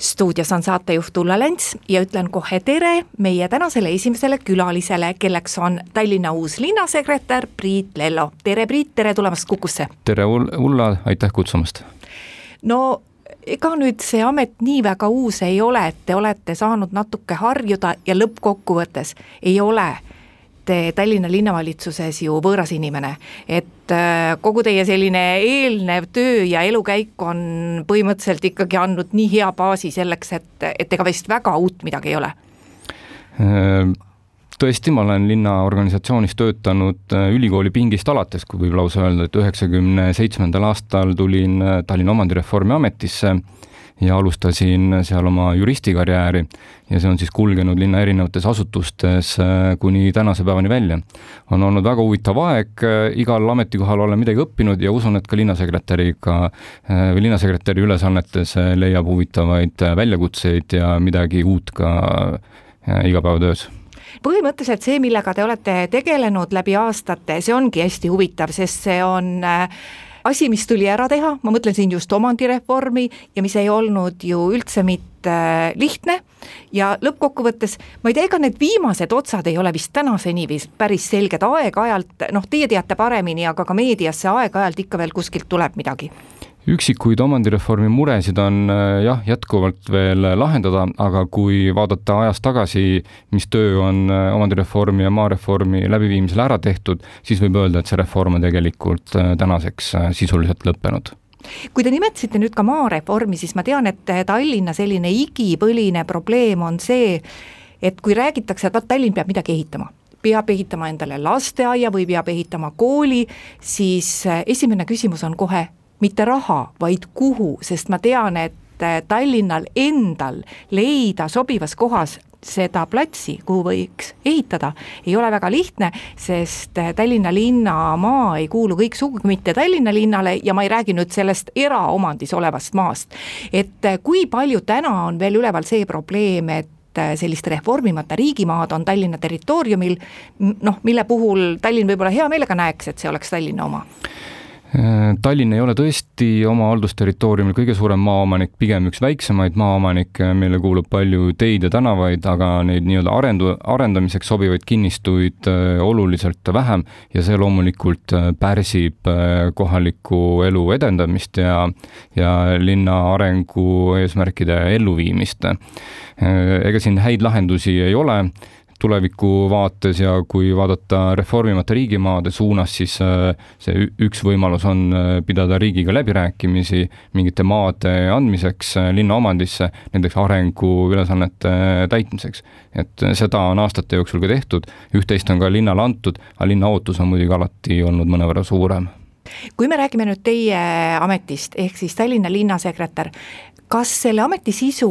stuudios on saatejuht Ulla Lents ja ütlen kohe tere meie tänasele esimesele külalisele, kelleks on Tallinna uus linnasekretär Priit Lello. tere, Priit, tere tulemast Kukusse! tere, Ulla, aitäh kutsumast! no ega nüüd see amet nii väga uus ei ole, et te olete saanud natuke harjuda ja lõppkokkuvõttes ei ole olete Tallinna linnavalitsuses ju võõras inimene, et äh, kogu teie selline eelnev töö ja elukäik on põhimõtteliselt ikkagi andnud nii hea baasi selleks, et, et ega vist väga uut midagi ei ole? Äh, tõesti, ma olen linnaorganisatsioonis töötanud äh, ülikooli pingist alates, kui võib lausa öelda, et üheksakümne seitsmendal aastal tulin Tallinna Omandireformi ametisse ja alustasin seal oma juristikarjääri ja see on siis kulgenud linna erinevates asutustes äh, kuni tänase päevani välja. on olnud väga huvitav aeg, äh, igal ametikohal olen midagi õppinud ja usun, et ka linnasekretäriga äh, või linnasekretäri ülesannetes leiab huvitavaid väljakutseid ja midagi uut ka igapäevatöös põhimõtteliselt see, millega te olete tegelenud läbi aastate, see ongi hästi huvitav, sest see on äh, asi, mis tuli ära teha, ma mõtlen siin just omandireformi ja mis ei olnud ju üldse mitte äh, lihtne. Ja lõppkokkuvõttes ma ei tea, ega need viimased otsad ei ole vist tänaseni vist päris selged, aeg-ajalt noh, teie teate paremini, aga ka meediasse aeg-ajalt ikka veel kuskilt tuleb midagi üksikuid omandireformi muresid on äh, jah, jätkuvalt veel lahendada, aga kui vaadata ajas tagasi, mis töö on äh, omandireformi ja maareformi läbiviimisel ära tehtud, siis võib öelda, et see reform on tegelikult äh, tänaseks sisuliselt lõppenud. Kui te nimetasite nüüd ka maareformi, siis ma tean, et Tallinna selline igipõline probleem on see, et kui räägitakse, et vaat Tallinn peab midagi ehitama peab ehitama endale lasteaia või peab ehitama kooli, siis esimene küsimus on kohe, mitte raha, vaid kuhu, sest ma tean, et äh, Tallinnal endal leida sobivas kohas seda platsi, kuhu võiks ehitada, ei ole väga lihtne, sest äh, Tallinna linna maa ei kuulu kõik sugugi mitte Tallinna linnale ja ma ei räägi nüüd sellest eraomandis olevast maast. et äh, kui palju täna on veel üleval see probleem, et sellist reformimata riigimaad on Tallinna territooriumil, noh, mille puhul Tallinn võib-olla hea meelega näeks, et see oleks Tallinna oma Tallinn ei ole tõesti oma haldusterritooriumil kõige suurem maaomanik, pigem üks väiksemaid maaomanikke, meile kuulub palju teid ja tänavaid, aga neid nii-öelda arendu, arendamiseks sobivaid kinnistuid äh, oluliselt vähem ja see loomulikult äh, pärsib kohaliku elu edendamist ja, ja linna arengu eesmärkide elluviimist. ega siin häid lahendusi ei ole tuleviku vaates ja kui vaadata reformimata riigimaade suunas, siis äh, see üks võimalus on äh, pidada riigiga läbirääkimisi mingite maade andmiseks äh, linna omandisse, näiteks arenguülesannete täitmiseks. et seda on aastate jooksul ka tehtud, üht-teist on ka linnale antud, aga linna ootus on muidugi alati olnud mõnevõrra suurem kui me räägime nüüd teie ametist, ehk siis Tallinna linnasekretär, kas selle ameti sisu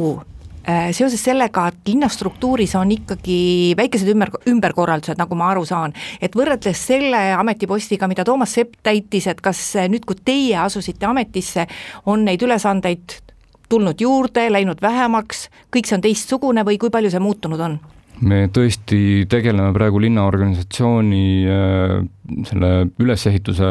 seoses sellega, et linnastruktuuris on ikkagi väikesed ümber, ümberkorraldused, nagu ma aru saan, et võrreldes selle ametipostiga, mida Toomas Sepp täitis, et kas nüüd, kui teie asusite ametisse, on neid ülesandeid tulnud juurde, läinud vähemaks, kõik see on teistsugune või kui palju see muutunud on? me tõesti tegeleme praegu linnaorganisatsiooni äh, selle ülesehituse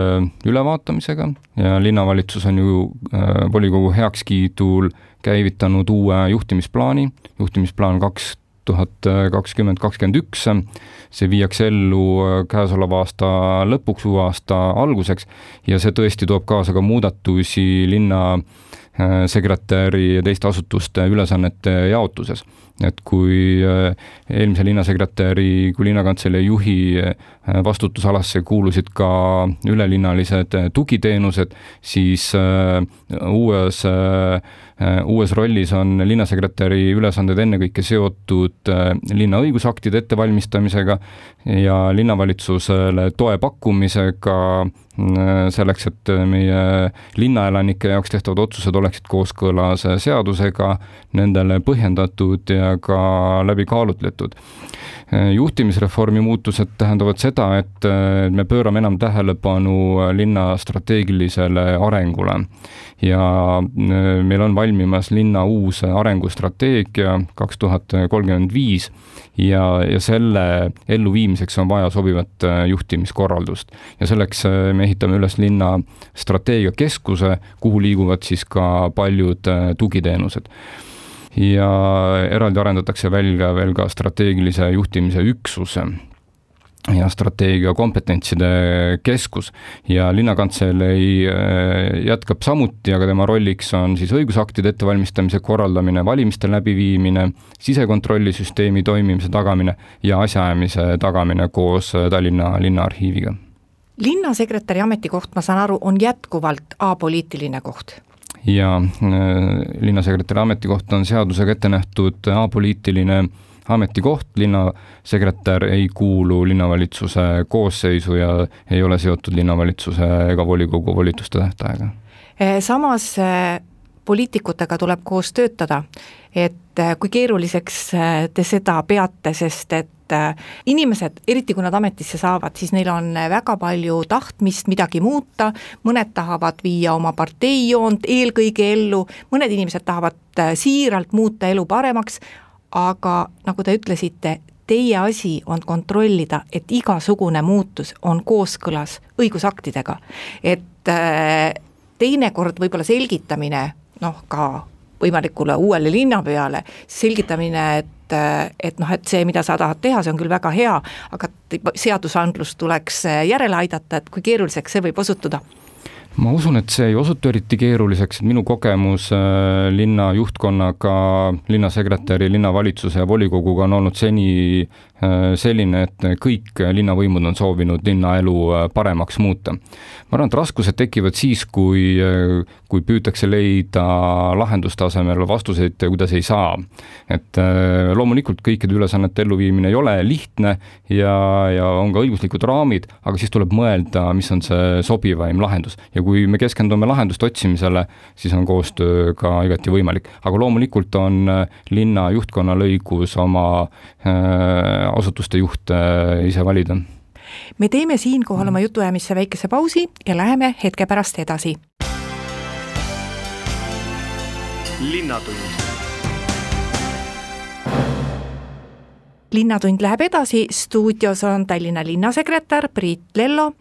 ülevaatamisega ja linnavalitsus on ju äh, volikogu heakskiidul käivitanud uue juhtimisplaani, juhtimisplaan kaks tuhat kakskümmend, kakskümmend üks, see viiakse ellu äh, käesoleva aasta lõpuks, uue aasta alguseks ja see tõesti toob kaasa ka muudatusi linna sekretäri ja teiste asutuste ülesannete jaotuses. Et kui äh, eelmise linnasekretäri kui linnakantselei juhi äh, vastutusalasse kuulusid ka ülelinnalised äh, tugiteenused, siis uues, uues rollis on linnasekretäri ülesanded ennekõike seotud linna õigusaktide ettevalmistamisega ja linnavalitsusele toe pakkumisega selleks, et meie linnaelanike jaoks tehtavad otsused oleksid kooskõlas seadusega, nendele põhjendatud ja ka läbi kaalutletud juhtimisreformi muutused tähendavad seda, et me pöörame enam tähelepanu linna strateegilisele arengule. Ja meil on valmimas linna uus arengustrateegia kaks tuhat kolmkümmend viis ja, ja selle elluviimiseks on vaja sobivat äh, juhtimiskorraldust. ja selleks äh, me ehitame üles linna strateegiakeskuse, kuhu liiguvad siis ka paljud äh, tugiteenused ja eraldi arendatakse välja veel ka strateegilise juhtimise üksuse ja strateegia kompetentside keskus ja linnakantselei äh, jätkab samuti, aga tema rolliks on siis õigusaktide ettevalmistamise korraldamine, valimiste läbiviimine, sisekontrollisüsteemi toimimise tagamine ja asjaajamise tagamine koos äh, Tallinna linnaarhiiviga. linnasekretäri ametikoht, ma saan aru, on jätkuvalt apoliitiline koht ja äh, linnasekretäri ametikoht on seadusega ette nähtud apoliitiline ametikoht, linnasekretär ei kuulu linnavalitsuse koosseisu ja ei ole seotud linnavalitsuse ega volikogu volituste tähtaega. Samas eh, poliitikutega tuleb koos töötada, et eh, kui keeruliseks te seda peate, sest et inimesed, eriti kui nad ametisse saavad, siis neil on väga palju tahtmist midagi muuta, mõned tahavad viia oma parteijoont eelkõige ellu, mõned inimesed tahavad siiralt muuta elu paremaks, aga nagu te ütlesite, teie asi on kontrollida, et igasugune muutus on kooskõlas õigusaktidega. et äh, teinekord võib-olla selgitamine noh, ka võimalikule uuele linnapeale, selgitamine, et et noh, et see, mida sa tahad teha, see on küll väga hea, aga seadusandlust tuleks järele aidata, et kui keeruliseks see võib osutuda ma usun, et see ei osutu eriti keeruliseks, minu kogemus äh, linna juhtkonnaga, linnasekretäri, linnavalitsuse ja volikoguga on olnud seni äh, selline, et kõik linnavõimud on soovinud linnaelu äh, paremaks muuta. ma arvan, et raskused tekivad siis, kui, kui püütakse leida lahenduste asemel vastuseid, kuidas ei saa. et loomulikult kõikide ülesannete elluviimine ei ole lihtne ja, ja on ka õiguslikud raamid, aga siis tuleb mõelda, mis on see sobivaim lahendus ja kui me keskendume lahenduste otsimisele, siis on koostöö ka igati võimalik. aga loomulikult on äh, linna juhtkonnal õigus oma äh, asutuste juhte äh, ise valida. me teeme siinkohal oma jutuajamisse väikese pausi ja läheme hetke pärast edasi. linnatund linnatund läheb edasi, stuudios on Tallinna linnasekretär Priit Lello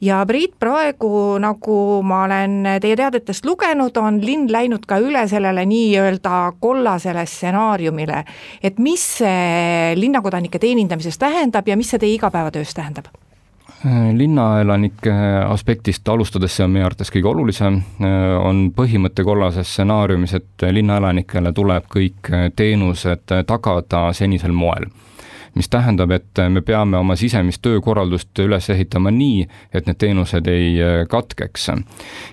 ja Priit, praegu nagu ma olen teie teadetest lugenud, on linn läinud ka üle sellele nii-öelda kollasele stsenaariumile. et mis see linnakodanike teenindamises tähendab ja mis see teie igapäevatöös tähendab? linnaelanike aspektist alustades, see on meie arvates kõige olulisem, on põhimõte kollases stsenaariumis, et linnaelanikele tuleb kõik teenused tagada senisel moel mis tähendab, et me peame oma sisemist töökorraldust üles ehitama nii, et need teenused ei äh, katkeks.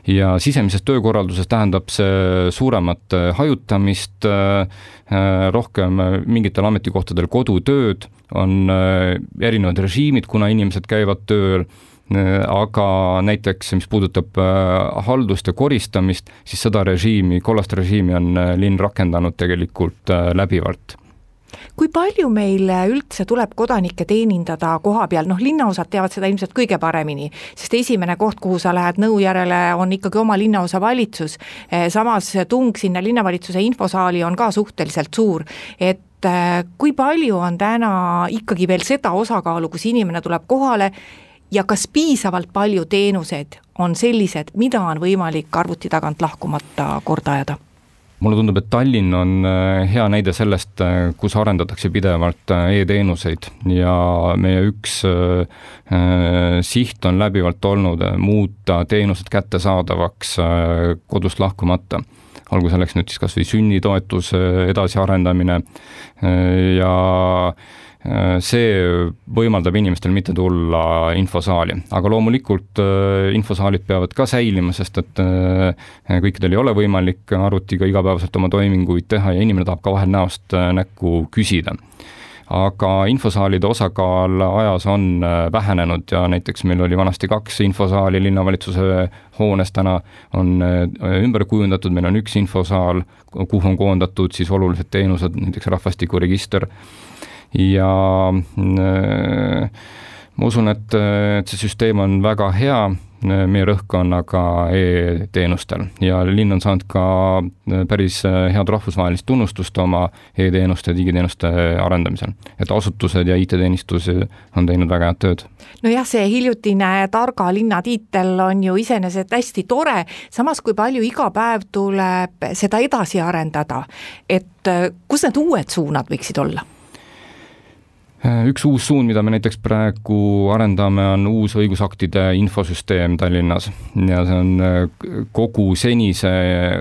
ja sisemises töökorralduses tähendab see suuremat äh, hajutamist, äh, rohkem mingitel ametikohtadel kodutööd, on erinevad režiimid, kuna inimesed käivad tööl aga näiteks, mis puudutab haldust ja koristamist, siis seda režiimi, kollast režiimi on linn rakendanud tegelikult läbivalt kui palju meil üldse tuleb kodanikke teenindada koha peal, noh linnaosad teavad seda ilmselt kõige paremini, sest esimene koht, kuhu sa lähed nõu järele, on ikkagi oma linnaosa valitsus. Eh, samas tung sinna linnavalitsuse infosaali on ka suhteliselt suur, et eh, kui palju on täna ikkagi veel seda osakaalu, kus inimene tuleb kohale ja kas piisavalt palju teenuseid on sellised, mida on võimalik arvuti tagant lahkumata korda ajada? Mulle tundub, et Tallinn on äh, hea näide sellest, äh, kus arendatakse pidevalt äh, e-teenuseid. Ja meie üks siht on läbivalt olnud muuta teenused kättesaadavaks kodust lahkumata. Olgu selleks nüüd siis kas või sünnitoetuse edasiarendamine ja see võimaldab inimestel mitte tulla infosaali, aga loomulikult äh, infosaalid peavad ka säilima, sest et äh, kõikidel ei ole võimalik arvutiga igapäevaselt oma toiminguid teha ja inimene tahab ka vahel näost näkku küsida. Aga infosaalide osakaal ajas on vähenenud ja näiteks meil oli vanasti kaks infosaali linnavalitsuse hoones, täna on ümber kujundatud, meil on üks infosaal, kuhu on koondatud siis olulised teenused, näiteks rahvastikuregister ja ma usun, et, et see süsteem on väga hea, meie rõhk on aga e-teenustel ja linn on saanud ka päris head rahvusvahelist tunnustust oma e-teenuste, digiteenuste arendamisel. et asutused ja IT-teenistus on teinud väga head tööd. nojah, see hiljutine targa linna tiitel on ju iseenesest hästi tore, samas kui palju iga päev tuleb seda edasi arendada, et kus need uued suunad võiksid olla? Äh, üks uus suund, mida me näiteks praegu arendame, on uus õigusaktide infosüsteem Tallinnas ja see on äh, kogu senise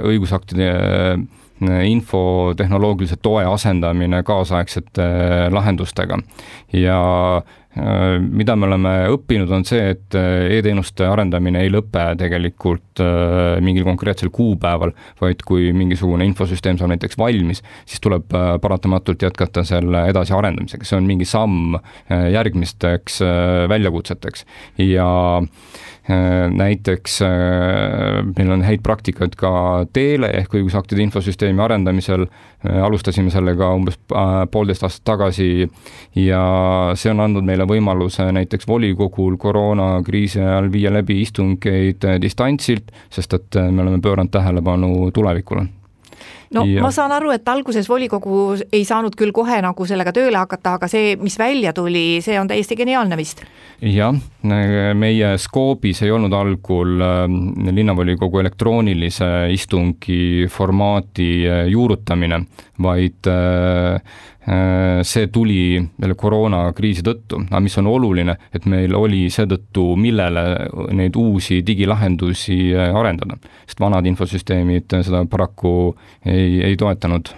õigusaktide äh, infotehnoloogilise toe asendamine kaasaegsete lahendustega. ja mida me oleme õppinud, on see, et äh, e-teenuste arendamine ei lõpe tegelikult äh, mingil konkreetsel kuupäeval, vaid kui mingisugune infosüsteem saab näiteks valmis, siis tuleb paratamatult jätkata selle edasiarendamisega, see on mingi samm järgmisteks väljakutseteks. Ja Äh, näiteks äh, meil on häid praktikaid ka Teele ehk õigusaktide infosüsteemi arendamisel, äh, alustasime sellega umbes poolteist aastat tagasi ja see on andnud meile võimaluse näiteks volikogul koroonakriisi ajal viia läbi istungeid distantsilt, sest et me oleme pööranud tähelepanu tulevikule no ja. ma saan aru, et alguses volikogu ei saanud küll kohe nagu sellega tööle hakata, aga see, mis välja tuli, see on täiesti geniaalne vist. jah, meie skoobis ei olnud algul ähm, linnavolikogu elektroonilise istungi formaadi äh, juurutamine, vaid Äh, see tuli selle koroonakriisi tõttu, aga mis on oluline, et meil oli seetõttu, millele neid uusi digilahendusi äh, arendada. sest vanad infosüsteemid seda paraku ei, ei toetanud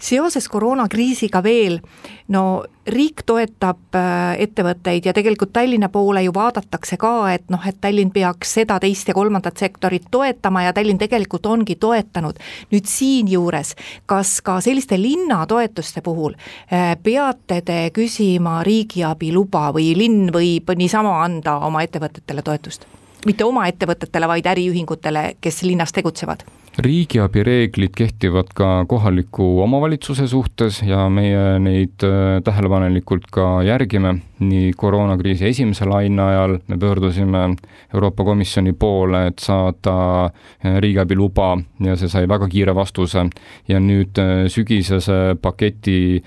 seoses koroonakriisiga veel, no riik toetab äh, ettevõtteid ja tegelikult Tallinna poole ju vaadatakse ka, et noh, et Tallinn peaks seda, teist ja kolmandat sektorit toetama ja Tallinn tegelikult ongi toetanud. nüüd siinjuures, kas ka selliste linnatoetuste puhul äh, peate te küsima riigiabi luba või linn võib niisama anda oma ettevõtetele toetust? mitte oma ettevõtetele, vaid äriühingutele, kes linnas tegutsevad riigiabi reeglid kehtivad ka kohaliku omavalitsuse suhtes ja meie neid äh, tähelepanelikult ka järgime. nii koroonakriisi esimese laine ajal me pöördusime Euroopa Komisjoni poole, et saada äh, riigiabi luba ja see sai väga kiire vastuse. ja nüüd äh, sügisese paketi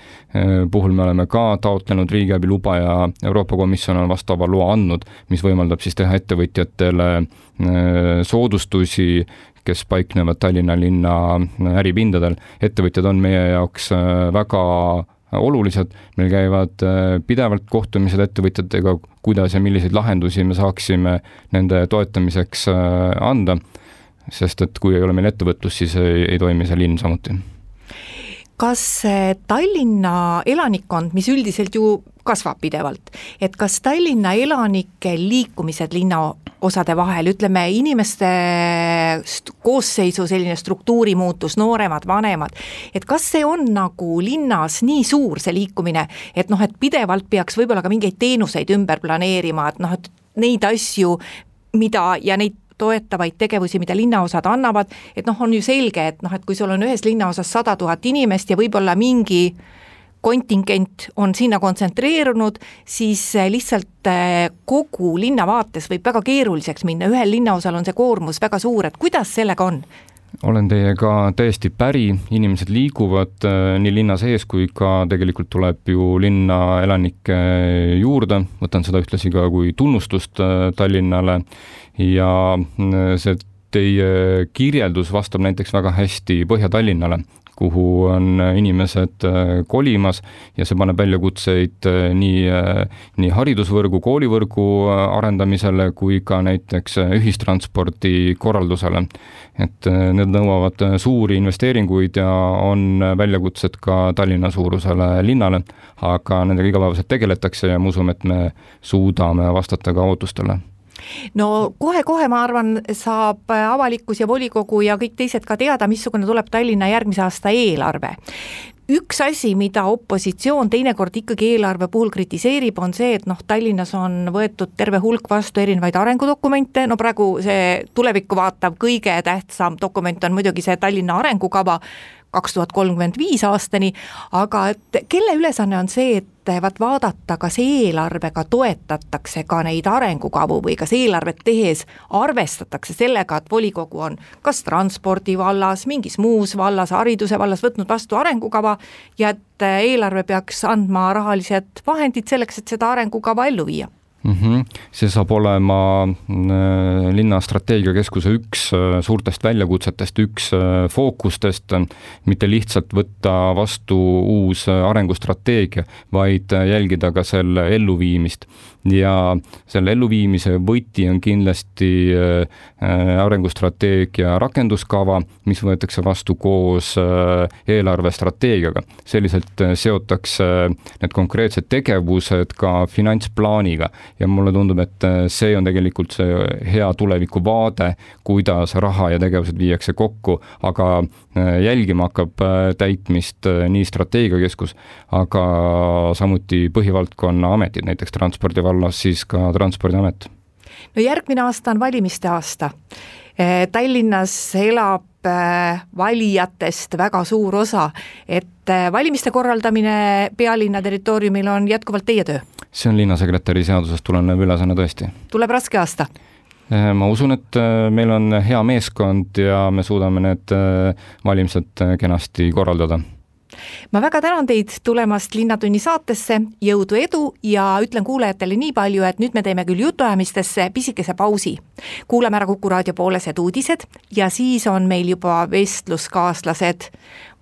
puhul me oleme ka taotlenud riigiabi luba ja Euroopa Komisjon on vastava loa andnud, mis võimaldab siis teha ettevõtjatele soodustusi kes paiknevad Tallinna linna äripindadel. ettevõtjad on meie jaoks äh, väga olulised, meil käivad äh, pidevalt kohtumised ettevõtjatega, kuidas ja milliseid lahendusi me saaksime nende toetamiseks äh, anda, sest et kui ei ole meil ettevõtlust, siis ei, ei toimi see linn samuti. Kas Tallinna elanikkond, mis üldiselt ju kasvab pidevalt, et kas Tallinna elanike liikumised linnaosade vahel, ütleme inimeste koosseisu selline struktuurimuutus, nooremad, vanemad, et kas see on nagu linnas nii suur, see liikumine, et noh, et pidevalt peaks võib-olla ka mingeid teenuseid ümber planeerima, et noh, et neid asju, mida ja neid toetavaid tegevusi, mida linnaosad annavad, et noh, on ju selge, et noh, et kui sul on ühes linnaosas sada tuhat inimest ja võib-olla mingi kontingent on sinna kontsentreerunud, siis eh, lihtsalt eh, kogu linna vaates võib väga keeruliseks minna, ühel linnaosal on see koormus väga suur, et kuidas sellega on? olen teiega täiesti päri, inimesed liiguvad äh, nii linna sees kui ka tegelikult tuleb ju linna elanikke juurde, võtan seda ühtlasi ka kui tunnustust äh, Tallinnale. Ja äh, see teie kirjeldus vastab näiteks väga hästi Põhja-Tallinnale, kuhu on inimesed kolimas ja see paneb väljakutseid nii, nii haridusvõrgu, koolivõrgu arendamisele kui ka näiteks ühistranspordi korraldusele. et need nõuavad suuri investeeringuid ja on väljakutsed ka Tallinna suurusele linnale, aga nendega igapäevaselt tegeletakse ja me usume, et me suudame vastata ka ootustele no kohe-kohe, ma arvan, saab avalikkus ja volikogu ja kõik teised ka teada, missugune tuleb Tallinna järgmise aasta eelarve. Üks asi, mida opositsioon teinekord ikkagi eelarve puhul kritiseerib, on see, et noh, Tallinnas on võetud terve hulk vastu erinevaid arengudokumente, no praegu see tulevikku vaatav kõige tähtsam dokument on muidugi see Tallinna arengukava, kaks tuhat kolmkümmend viis aastani, aga et kelle ülesanne on see, et vaat vaadata, kas eelarvega toetatakse ka neid arengukavu või kas eelarvet tehes arvestatakse sellega, et volikogu on kas transpordi vallas, mingis muus vallas, hariduse vallas võtnud vastu arengukava ja et eelarve peaks andma rahalised vahendid selleks, et seda arengukava ellu viia mm. -hmm. see saab olema äh, linna strateegiakeskuse üks äh, suurtest väljakutsetest, üks äh, fookustest, mitte lihtsalt võtta vastu uus arengustrateegia, vaid jälgida ka selle elluviimist ja selle elluviimise võti on kindlasti arengustrateegia rakenduskava, mis võetakse vastu koos eelarvestrateegiaga. selliselt seotakse need konkreetsed tegevused ka finantsplaaniga ja mulle tundub, et äh, see on tegelikult see hea tulevikuvaade, kuidas raha ja tegevused viiakse kokku, aga äh, jälgima hakkab äh, täitmist nii strateegiakeskus, aga samuti põhivaldkonna ametid, näiteks transpordi vallas siis ka Transpordiamet. no järgmine aasta on valimiste aasta. Tallinnas elab valijatest väga suur osa, et valimiste korraldamine pealinna territooriumil on jätkuvalt teie töö see on linnasekretäri seadusest tulenev ülesanne tõesti. tuleb raske aasta? Ma usun, et meil on hea meeskond ja me suudame need valimised kenasti korraldada ma väga tänan teid tulemast Linnatunni saatesse, jõudu, edu ja ütlen kuulajatele nii palju, et nüüd me teeme küll jutuajamistesse pisikese pausi. kuulame ära Kuku raadio poolesed uudised ja siis on meil juba vestluskaaslased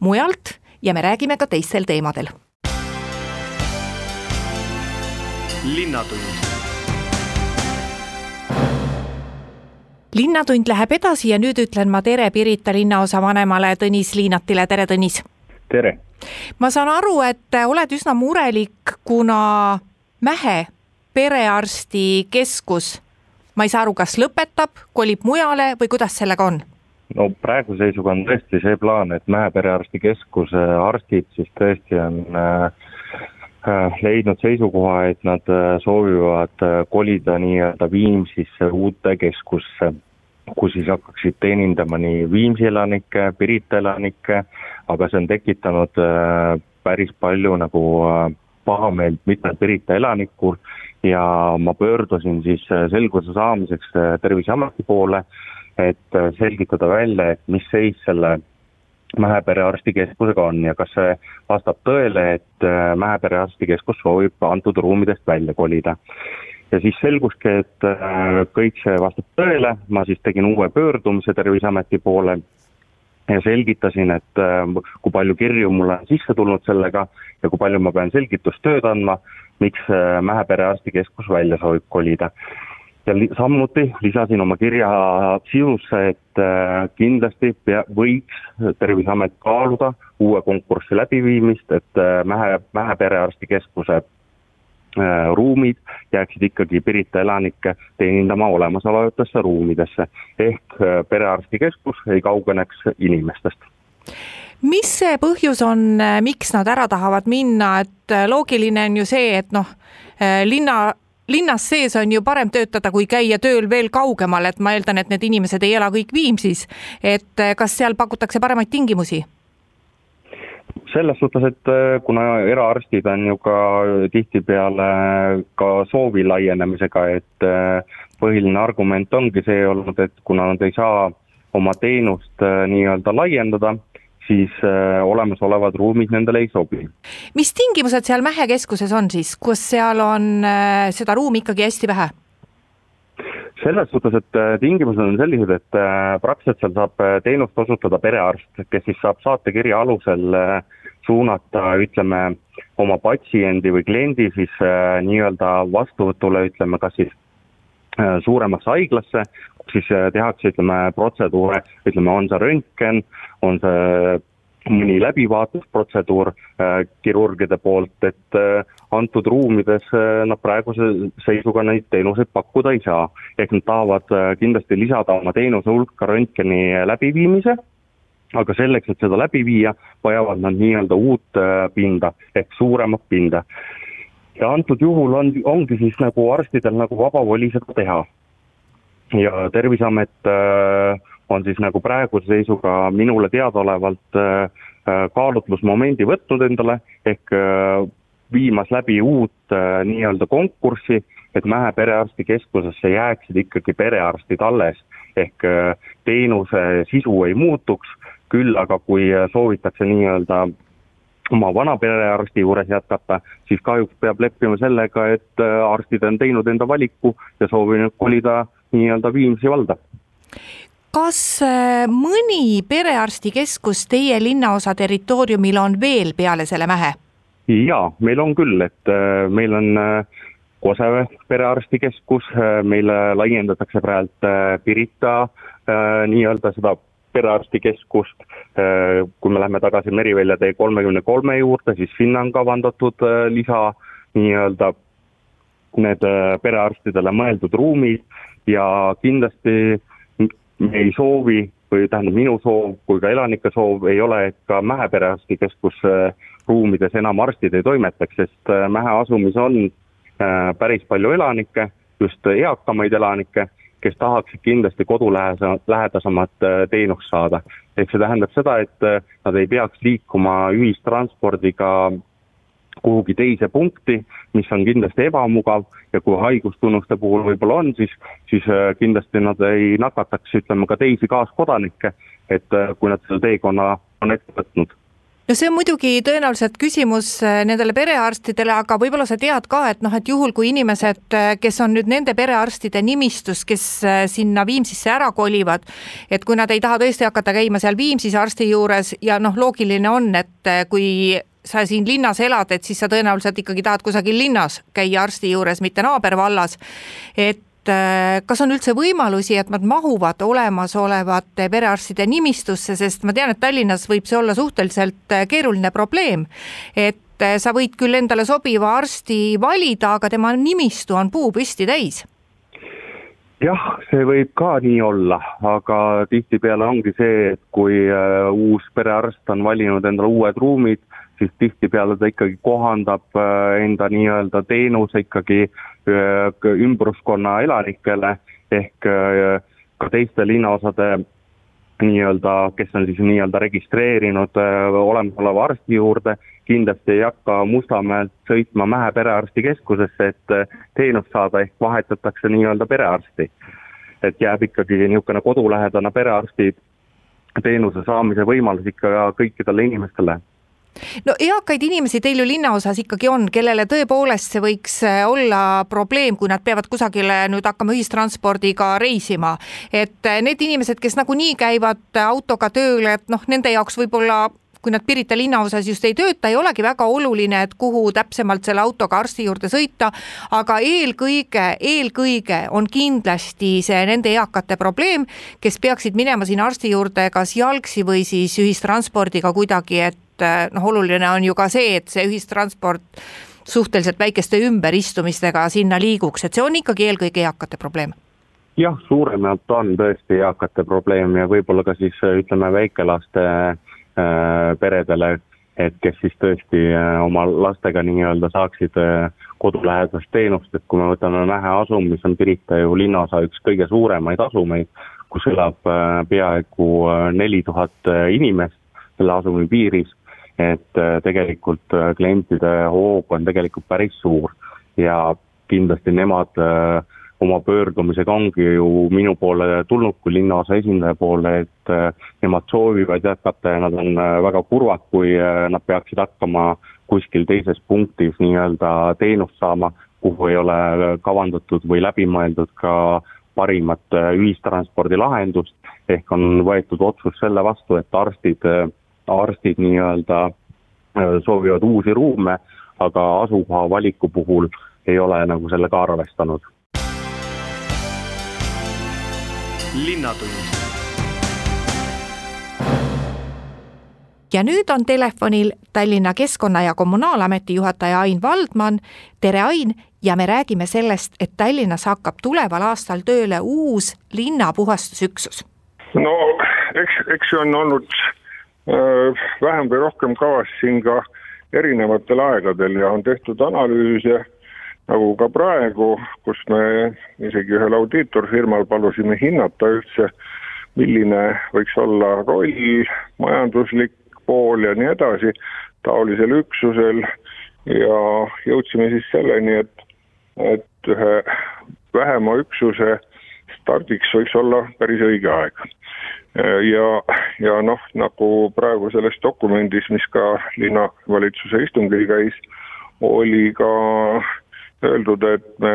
mujalt ja me räägime ka teistel teemadel linnatund. linnatund läheb edasi ja nüüd ütlen ma tere Pirita linnaosa vanemale Tõnis Liinatile, tere Tõnis! Tere! ma saan aru, et oled üsna murelik, kuna Mähe perearstikeskus, ma ei saa aru, kas lõpetab, kolib mujale või kuidas sellega on? no praeguse seisuga on tõesti see plaan, et Mäe perearstikeskuse arstid siis tõesti on äh, Äh, leidnud seisukoha, et nad äh, soovivad äh, kolida nii-öelda Viimsisse uute keskusse, kus siis hakkaksid teenindama nii Viimsi elanikke, Pirita elanikke, aga see on tekitanud päris palju nagu pahameelt mitmel Pirita elanikul ja ma pöördusin siis selguse saamiseks Terviseameti poole, et selgitada välja, et mis seis selle Mähe perearstikeskusega on ja kas see vastab tõele, et äh, Mähe perearstikeskus soovib antud ruumidest välja kolida. Ja siis selguski, et äh, kõik see vastab tõele, ma siis tegin uue pöördumise Terviseameti poole ja selgitasin, et äh, kui palju kirju mulle on sisse tulnud sellega ja kui palju ma pean selgitustööd andma, miks Mähe perearstikeskus välja soovib kolida. Ja li-, samuti lisasin oma kirja sisusse, et äh, kindlasti pea, võiks Terviseamet kaaluda uue konkursi läbiviimist, et äh, Mähe, Mähe perearstikeskuse äh, ruumid jääksid ikkagi Pirita elanikke teenindama olemasolevatesse ruumidesse. ehk perearstikeskus ei kaugeneks inimestest mis see põhjus on, miks nad ära tahavad minna, et loogiline on ju see, et noh, linna linnas sees on ju parem töötada, kui käia tööl veel kaugemal, et ma eeldan, et need inimesed ei ela kõik Viimsis. et kas seal pakutakse paremaid tingimusi? Selles suhtes, et eh, kuna eraarstid on ju ka tihtipeale ka soovi laienemisega, et eh, põhiline argument ongi see olnud, et kuna nad ei saa oma teenust nii-öelda laiendada, siis äh, olemasolevad ruumid nendele ei sobi. mis tingimused seal Mähe keskuses on siis, kus seal on äh, seda ruumi ikkagi hästi vähe? selles suhtes, et äh, tingimused on sellised, et praktiliselt seal saab teenust osutada perearst, kes siis saab saatekirja alusel suunata, ütleme, oma patsiendi või kliendi siis nii-öelda vastuvõtule, ütleme, kas siis suuremasse haiglasse, siis äh, tehakse, ütleme, protseduure, ütleme, on see röntgen, on see mõni läbivaatusprotseduur äh, kirurgide poolt, et äh, antud ruumides äh, nad praeguse seisuga neid teenuseid pakkuda ei saa. ehk nad tahavad äh, kindlasti lisada oma teenuse hulka röntgeni läbiviimise aga selleks, et seda läbi viia, vajavad nad nii-öelda uut pinda ehk suuremat pinda. ja antud juhul on, ongi siis nagu arstidel nagu vaba voli seda teha. ja Terviseamet on siis nagu praeguse seisuga minule teadaolevalt kaalutlusmomendi võtnud endale ehk viimas läbi uut äh, nii-öelda konkurssi, et Mäe perearstikeskusesse jääksid ikkagi perearstid alles. ehk äh, teenuse sisu ei muutuks, küll aga kui äh, soovitakse nii-öelda oma vana perearsti juures jätkata, siis kahjuks peab leppima sellega, et arstid on teinud enda valiku ja soovinud kolida nii-öelda Viimsi valda kas mõni perearstikeskus teie linnaosa territooriumil on veel peale selle Mähe? jaa, meil on küll, et äh, meil on äh, Koseve perearstikeskus, äh, meile laiendatakse praegu Pirita nii-öelda seda perearstikeskust. kui me läheme tagasi Merivälja tee kolmekümne kolme juurde, siis sinna on kavandatud lisa nii-öelda need perearstidele mõeldud ruumid ja kindlasti me ei soovi või tähendab, minu soov kui ka elanike soov ei ole, et ka Mäe perearstikeskus ruumides enam arstid ei toimetaks, sest äh, Mähe asumis on äh, päris palju elanikke, just eakamaid elanikke, kes tahaksid kindlasti kodulähedasemat äh, teenust saada. ehk see tähendab seda, et nad ei peaks liikuma ühistranspordiga kuhugi teise punkti, mis on kindlasti ebamugav ja kui haigustunnuste puhul võib-olla on, siis, siis kindlasti nad ei nakataks, ütleme ka teisi kaaskodanikke, et kui nad selle teekonna on ette võtnud no see on muidugi tõenäoliselt küsimus äh, nendele perearstidele, aga võib-olla sa tead ka, et noh, et juhul, kui inimesed, äh, kes on nüüd nende perearstide nimistus, kes äh, sinna Viimsisse ära kolivad, et kui nad ei taha tõesti hakata käima seal Viimsis arsti juures ja noh, loogiline on, et kui sa siin linnas elad, et siis sa tõenäoliselt ikkagi tahad kusagil linnas käia arsti juures, mitte naabervallas. et Äh, kas on üldse võimalusi, et nad mahuvad olemasolevate perearstide nimistusse, sest ma tean, et Tallinnas võib see olla suhteliselt äh, keeruline probleem. et äh, sa võid küll endale sobiva arsti valida, aga tema nimistu on puupüsti täis jah, see võib ka nii olla, aga tihtipeale ongi see, et kui uus perearst on valinud endale uued ruumid, siis tihtipeale ta ikkagi kohandab uh, enda nii-öelda teenuse ikkagi Äh, ümbruskonna elanikele ehk äh, ka teiste linnaosade nii-öelda, kes on siis nii-öelda registreerinud äh, olemasoleva arsti juurde, kindlasti ei hakka Mustamäelt sõitma Mäe perearstikeskusesse, et teenust saada, ehk vahetatakse nii-öelda perearsti. et jääb ikkagi niisugune kodulähedane perearsti teenuse saamise võimalus ikka kõikidele inimestele no eakaid inimesi teil ju linnaosas ikkagi on, kellele tõepoolest see võiks äh, olla probleem, kui nad peavad kusagile nüüd hakkama ühistranspordiga reisima. et äh, need inimesed, kes nagunii käivad autoga tööle, et noh, nende jaoks võib-olla kui nad Pirita linnaosas just ei tööta, ei olegi väga oluline, et kuhu täpsemalt selle autoga arsti juurde sõita, aga eelkõige, eelkõige on kindlasti see nende eakate probleem, kes peaksid minema sinna arsti juurde kas jalgsi või siis ühistranspordiga kuidagi, et et noh, oluline on ju ka see, et see ühistransport suhteliselt väikeste ümberistumistega sinna liiguks, et see on ikkagi eelkõige eakate probleem. Jah, suuremalt on tõesti eakate probleem ja võib-olla ka siis ütleme väikelaste äh, peredele, et kes siis tõesti oma lastega nii-öelda saaksid äh, kodulähedast teenust, et kui me võtame Mähe asum, mis on Pirita ju linnaosa üks kõige suuremaid asumeid, kus elab peaaegu neli tuhat inimest selle asumi piiris et äh, tegelikult äh, klientide hoog on tegelikult päris suur ja kindlasti nemad äh, oma pöördumisega ongi ju minu poole tulnud kui linnaosa esindaja poole, et nemad soovivad jätkata ja nad on väga kurvad, kui nad peaksid hakkama kuskil teises punktis nii-öelda teenust saama, kuhu ei ole kavandatud või läbimõeldud ka parimat ühistranspordilahendust, ehk on võetud otsus selle vastu, et arstid arstid nii-öelda äh, soovivad uusi ruume, aga asukoha valiku puhul ei ole nagu sellega arvestanud. linnatund ja nüüd on telefonil Tallinna Keskkonna- ja Kommunaalameti juhataja Ain Valdman. tere, Ain, ja me räägime sellest, et Tallinnas hakkab tuleval aastal tööle uus linnapuhastusüksus. no eks, eks see on olnud vähem või rohkem kavas siin ka erinevatel aegadel ja on tehtud analüüse nagu ka praegu, kus me isegi ühel audiitorfirmal palusime hinnata üldse, milline võiks olla roll, majanduslik pool ja nii edasi taolisel üksusel ja jõudsime siis selleni, et, et ühe vähema üksuse stardiks võiks olla päris õige aeg. ja, ja noh, nagu praegu selles dokumendis, mis ka linnavalitsuse istungil käis, oli ka öeldud, et me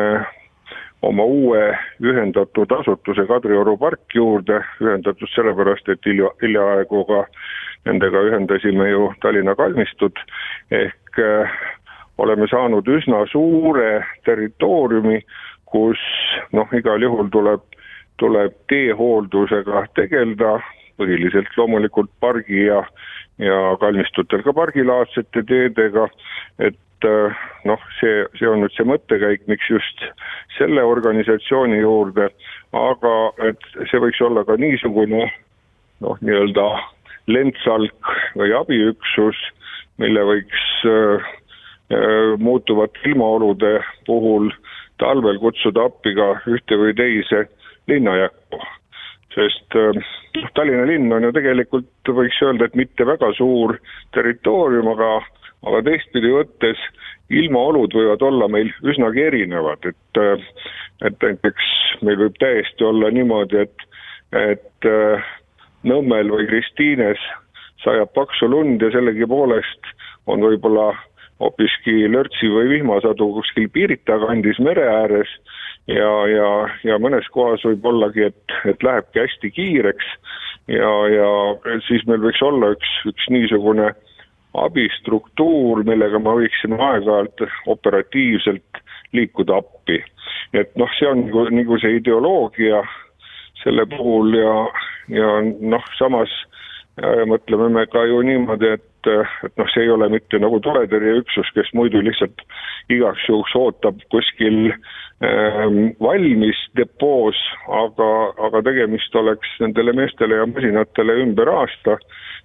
oma uue ühendatud asutuse Kadrioru park juurde, ühendatud sellepärast, et hilja, hiljaaegu ka nendega ühendasime ju Tallinna kalmistud, ehk äh, oleme saanud üsna suure territooriumi, kus noh, igal juhul tuleb, tuleb teehooldusega tegeleda, põhiliselt loomulikult pargi ja, ja kalmistutel ka pargilaadsete teedega, et äh, noh, see, see on nüüd see mõttekäik, miks just selle organisatsiooni juurde, aga et see võiks olla ka niisugune noh, nii-öelda lendsalk või abiüksus, mille võiks äh, äh, muutuvate ilmaolude puhul talvel kutsuda appi ka ühte või teise linnajäkku. Sest äh, noh, Tallinna linn on ju tegelikult, võiks öelda, et mitte väga suur territoorium, aga, aga teistpidi võttes ilmaolud võivad olla meil üsnagi erinevad, et äh, et näiteks meil võib täiesti olla niimoodi, et, et äh, Nõmmel või Kristiines sajab paksu lund ja sellegipoolest on võib-olla hoopiski lörtsi või vihmasadu kuskil Pirita kandis mere ääres ja, ja, ja mõnes kohas võib ollagi, et, et lähebki hästi kiireks ja, ja siis meil võiks olla üks, üks niisugune abistruktuur, millega me võiksime aeg-ajalt operatiivselt liikuda appi. et noh, see on nagu, nagu see ideoloogia selle puhul ja, ja noh, samas ja mõtleme me ka ju niimoodi, et et, et noh, see ei ole mitte nagu tuletõrjeüksus, kes muidu lihtsalt igaks juhuks ootab kuskil ähm, valmis depoos, aga, aga tegemist oleks nendele meestele ja masinatele ümber aasta,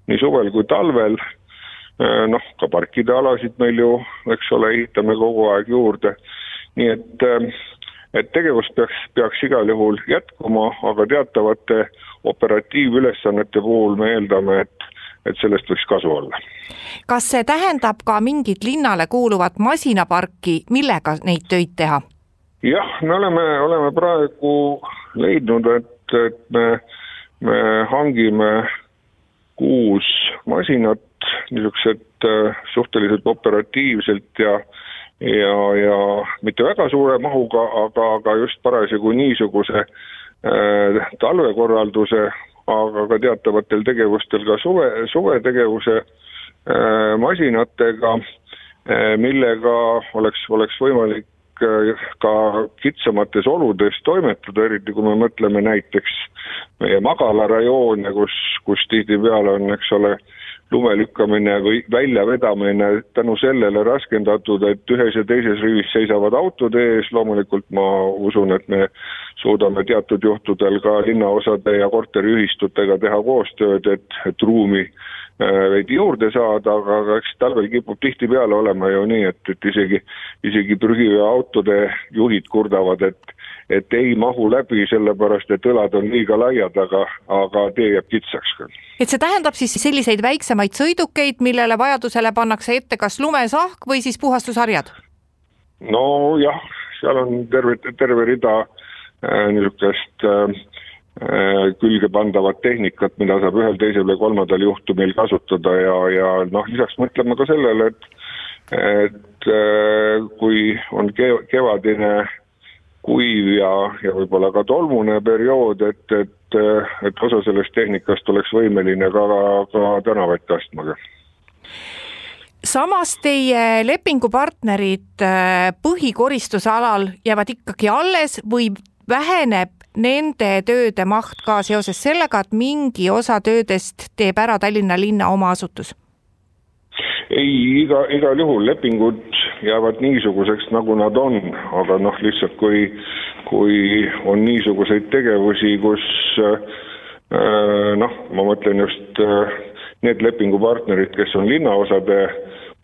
nii suvel kui talvel. Äh,, noh, ka parkide alasid meil ju, eks ole, ehitame kogu aeg juurde, nii et äh, et tegevus peaks, peaks igal juhul jätkuma, aga teatavate operatiivülesannete puhul me eeldame, et et sellest võiks kasu olla. kas see tähendab ka mingit linnale kuuluvat masinaparki, millega neid töid teha? jah, me oleme, oleme praegu leidnud, et, et me, me hangime kuus masinat, niisugused äh, suhteliselt operatiivselt ja ja, ja mitte väga suure mahuga, aga, aga just parasjagu niisuguse äh, talvekorralduse aga ka teatavatel tegevustel ka suve, suvetegevuse äh, masinatega, äh, millega oleks, oleks võimalik äh, ka kitsamates oludes toimetada, eriti kui me mõtleme näiteks meie magalarajoone, kus, kus tihtipeale on, eks ole, lume lükkamine või väljavedamine tänu sellele raskendatud, et ühes ja teises rivis seisavad autod ees, loomulikult ma usun, et me suudame teatud juhtudel ka linnaosade ja korteriühistutega teha koostööd, et, et ruumi äh, veidi juurde saada, aga, aga eks talvel kipub tihtipeale olema ju nii, et, et isegi, isegi prügiveoautode juhid kurdavad, et et ei mahu läbi, sellepärast et õlad on liiga laiad, aga, aga tee jääb kitsaks. et see tähendab siis selliseid väiksemaid sõidukeid, millele vajadusele pannakse ette kas lumesahk või siis puhastusharjad? nojah, seal on terve, terve rida äh, niisugust äh, äh, külge pandavat tehnikat, mida saab ühel, teisel või kolmandal juhtumil kasutada ja, ja noh, lisaks mõtleme ka sellele, et et äh, kui on kevadine kuiv ja, ja võib-olla ka tolmune periood, et, et, et osa sellest tehnikast oleks võimeline ka, ka tänavaid kastma samas teie lepingupartnerid äh, põhikoristuse alal jäävad ikkagi alles või väheneb nende tööde maht ka seoses sellega, et mingi osa töödest teeb ära Tallinna linna oma asutus? Ei, iga, igal juhul lepingud jäävad niisuguseks, nagu nad on, aga noh, lihtsalt kui, kui on niisuguseid tegevusi, kus noh, ma mõtlen just need lepingupartnerid, kes on linnaosade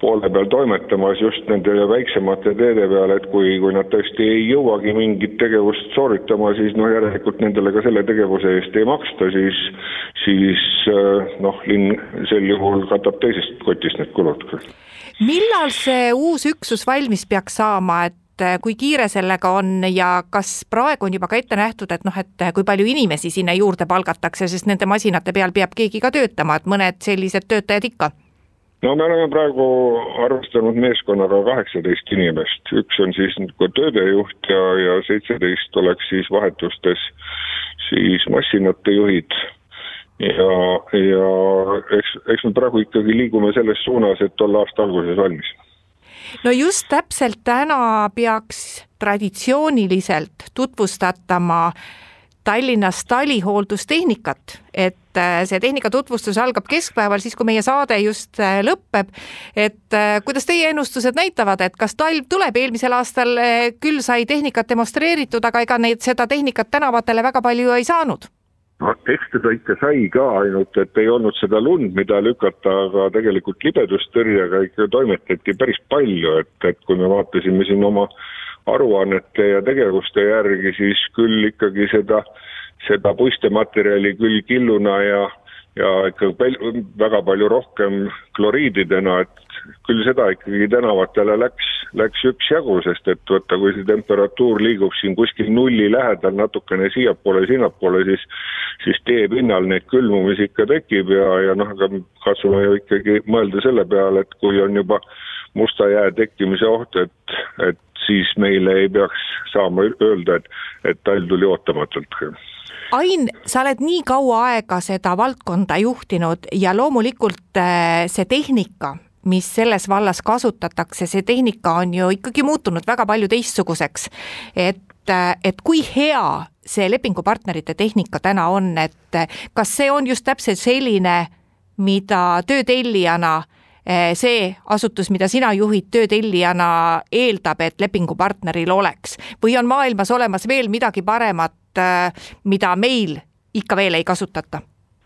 poole peal toimetamas just nende väiksemate teede peal, et kui, kui nad tõesti ei jõuagi mingit tegevust sooritama, siis noh, järelikult nendele ka selle tegevuse eest ei maksta, siis siis noh, linn sel juhul katab teisest kotist need kulud. millal see uus üksus valmis peaks saama, et kui kiire sellega on ja kas praegu on juba ka ette nähtud, et noh, et kui palju inimesi sinna juurde palgatakse, sest nende masinate peal peab keegi ka töötama, et mõned sellised töötajad ikka no me oleme praegu arvestanud meeskonnaga kaheksateist inimest, üks on siis nagu töödejuht ja, ja seitseteist oleks siis vahetustes siis massinate juhid. ja, ja eks, eks me praegu ikkagi liigume selles suunas, et olla aasta alguses valmis no just täpselt täna peaks traditsiooniliselt tutvustatama Tallinnas talihooldustehnikat, et äh, see tehnika tutvustus algab keskpäeval, siis kui meie saade just äh, lõpeb. et äh, kuidas teie ennustused näitavad, et kas talv tuleb, eelmisel aastal küll sai tehnikat demonstreeritud, aga ega neid, seda tehnikat tänavatele väga palju ei saanud. No eks teda ikka sai ka, ainult et ei olnud seda lund, mida lükata, aga tegelikult libedustõrjega ikka toimetati päris palju, et, et kui me vaatasime siin oma aruannete ja tegevuste järgi, siis küll ikkagi seda, seda puistematerjali küll killuna ja ja ikka pel-, väga palju rohkem kloriididena, et küll seda ikkagi tänavatele läks, läks üksjagu, sest et vaata, kui see temperatuur liigub siin kuskil nulli lähedal natukene siiapoole, sinnapoole, siis siis tee pinnal neid külmumisi ikka tekib ja, ja noh, aga katsume ju ikkagi mõelda selle peale, et kui on juba musta jää tekkimise oht, et, et siis meile ei peaks saama öelda, et, et talv tuli ootamatult. Ain, sa oled nii kaua aega seda valdkonda juhtinud ja loomulikult äh, see tehnika, mis selles vallas kasutatakse, see tehnika on ju ikkagi muutunud väga palju teistsuguseks. et, äh, et kui hea see lepingupartnerite tehnika täna on, et äh, kas see on just täpselt selline, mida töötellijana see asutus, mida sina juhid töötellijana, eeldab, et lepingupartneril oleks või on maailmas olemas veel midagi paremat, eh, mida meil ikka veel ei kasutata?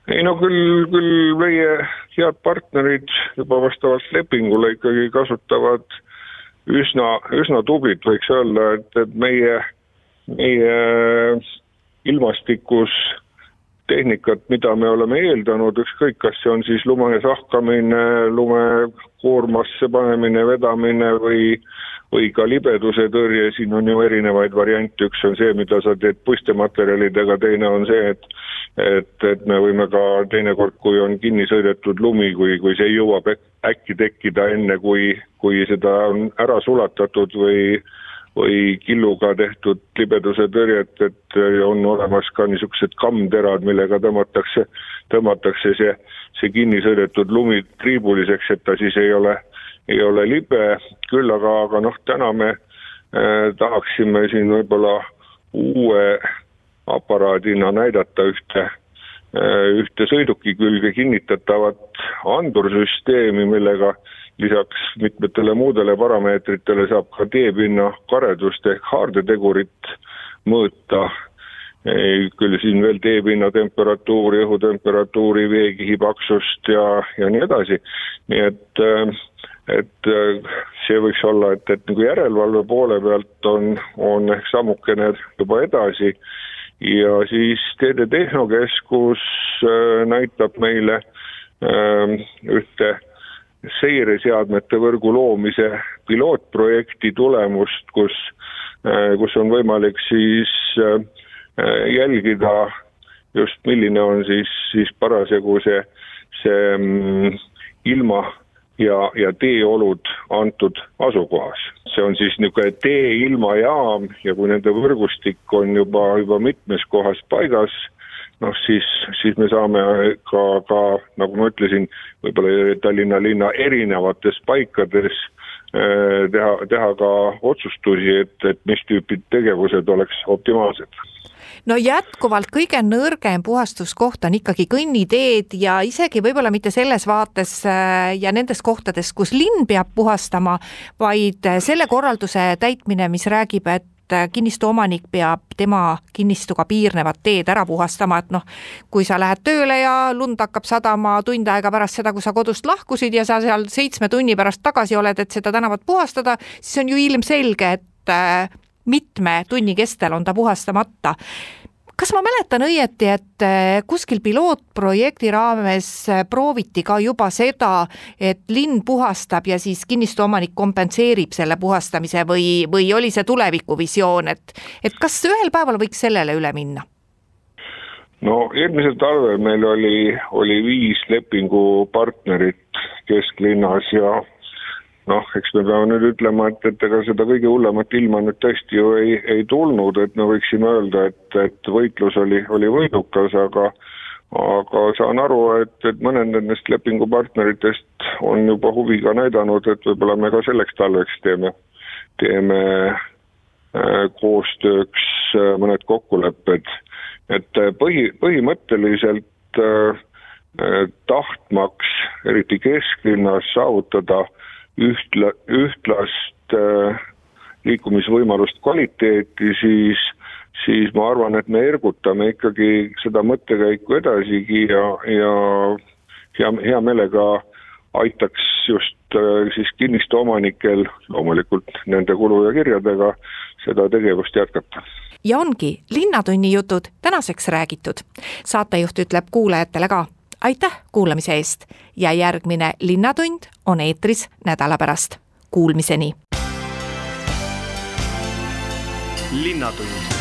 ei no küll, küll meie head partnerid juba vastavalt lepingule ikkagi kasutavad üsna, üsna tublid, võiks öelda, et, et meie, meie ilmastikus tehnikat, mida me oleme eeldanud, ükskõik, kas see on siis lume sahkamine, lume koormasse panemine, vedamine või või ka libeduse tõrje, siin on ju erinevaid variante, üks on see, mida sa teed puistematerjalidega, teine on see, et et, et me võime ka teinekord, kui on kinni sõidetud lumi, kui, kui see jõuab äkki tekkida enne, kui, kui seda on ära sulatatud või või killuga tehtud libeduse tõrjet, et on olemas ka niisugused kammterad, millega tõmmatakse, tõmmatakse see, see kinni sõidetud lumi triibuliseks, et ta siis ei ole, ei ole libe, küll aga, aga noh, täna me äh, tahaksime siin võib-olla uue aparaadina näidata ühte äh, ühte sõiduki külge kinnitatavat andursüsteemi, millega äh, lisaks mitmetele muudele parameetritele saab ka teepinna karedust ehk haardetegurit mõõta, küll siin veel teepinna temperatuuri, õhutemperatuuri, veekihi paksust ja, ja nii edasi, nii et et see võiks olla, et, et nagu järelevalve poole pealt on, on ehk sammukene juba edasi. Ja siis Teede Tehnokeskus äh, näitab meile äh, ühte seireseadmete võrgu loomise pilootprojekti tulemust, kus, äh, kus on võimalik siis äh, jälgida just, milline on siis, siis parasjagu see, see mm, ilma ja, ja teeolud antud asukohas. see on siis niisugune tee-ilmajaam ja kui nende võrgustik on juba, juba mitmes kohas paigas, noh siis, siis me saame ka, ka nagu ma ütlesin, võib-olla Tallinna linna erinevates paikades äh, teha, teha ka otsustusi, et, et mis tüüpi tegevused oleks optimaalsed. No jätkuvalt kõige nõrgem puhastuskoht on ikkagi kõnniteed ja isegi võib-olla mitte selles vaates äh, ja nendes kohtades, kus linn peab puhastama, vaid selle korralduse täitmine, mis räägib, et kinnistu omanik peab tema kinnistuga piirnevad teed ära puhastama, et noh, kui sa lähed tööle ja lund hakkab sadama tund aega pärast seda, kui sa kodust lahkusid ja sa seal seitsme tunni pärast tagasi oled, et seda tänavat puhastada, siis on ju ilmselge, et äh, mitme tunni kestel on ta puhastamata kas ma mäletan õieti, et äh, kuskil pilootprojekti raames äh, prooviti ka juba seda, et linn puhastab ja siis kinnistu omanik kompenseerib selle puhastamise või, või oli see tulevikuvisioon, et, et kas ühel päeval võiks sellele üle minna? no eelmisel talvel meil oli, oli viis lepingupartnerit kesklinnas ja noh, eks me peame nüüd ütlema, et, et ega seda kõige hullemat ilma nüüd tõesti ju ei, ei tulnud, et me võiksime öelda, et, et võitlus oli, oli võidukas, aga aga saan aru, et, et mõned nendest lepingupartneritest on juba huvi ka näidanud, et võib-olla me ka selleks talveks teeme, teeme äh, koostööks äh, mõned kokkulepped. et äh, põhi, põhimõtteliselt tahtmaks, eriti kesklinnas, saavutada ühtla, ühtlast äh, liikumisvõimalust kvaliteeti, siis, siis ma arvan, et me ergutame ikkagi seda mõttekäiku edasigi ja, ja hea, hea meelega aitaks just äh, siis kinnistu omanikel, loomulikult nende kulu ja kirjadega, seda tegevust jätkata ja ongi Linnatunni jutud tänaseks räägitud. saatejuht ütleb kuulajatele ka aitäh kuulamise eest ja järgmine Linnatund on eetris nädala pärast. Kuulmiseni. linnatund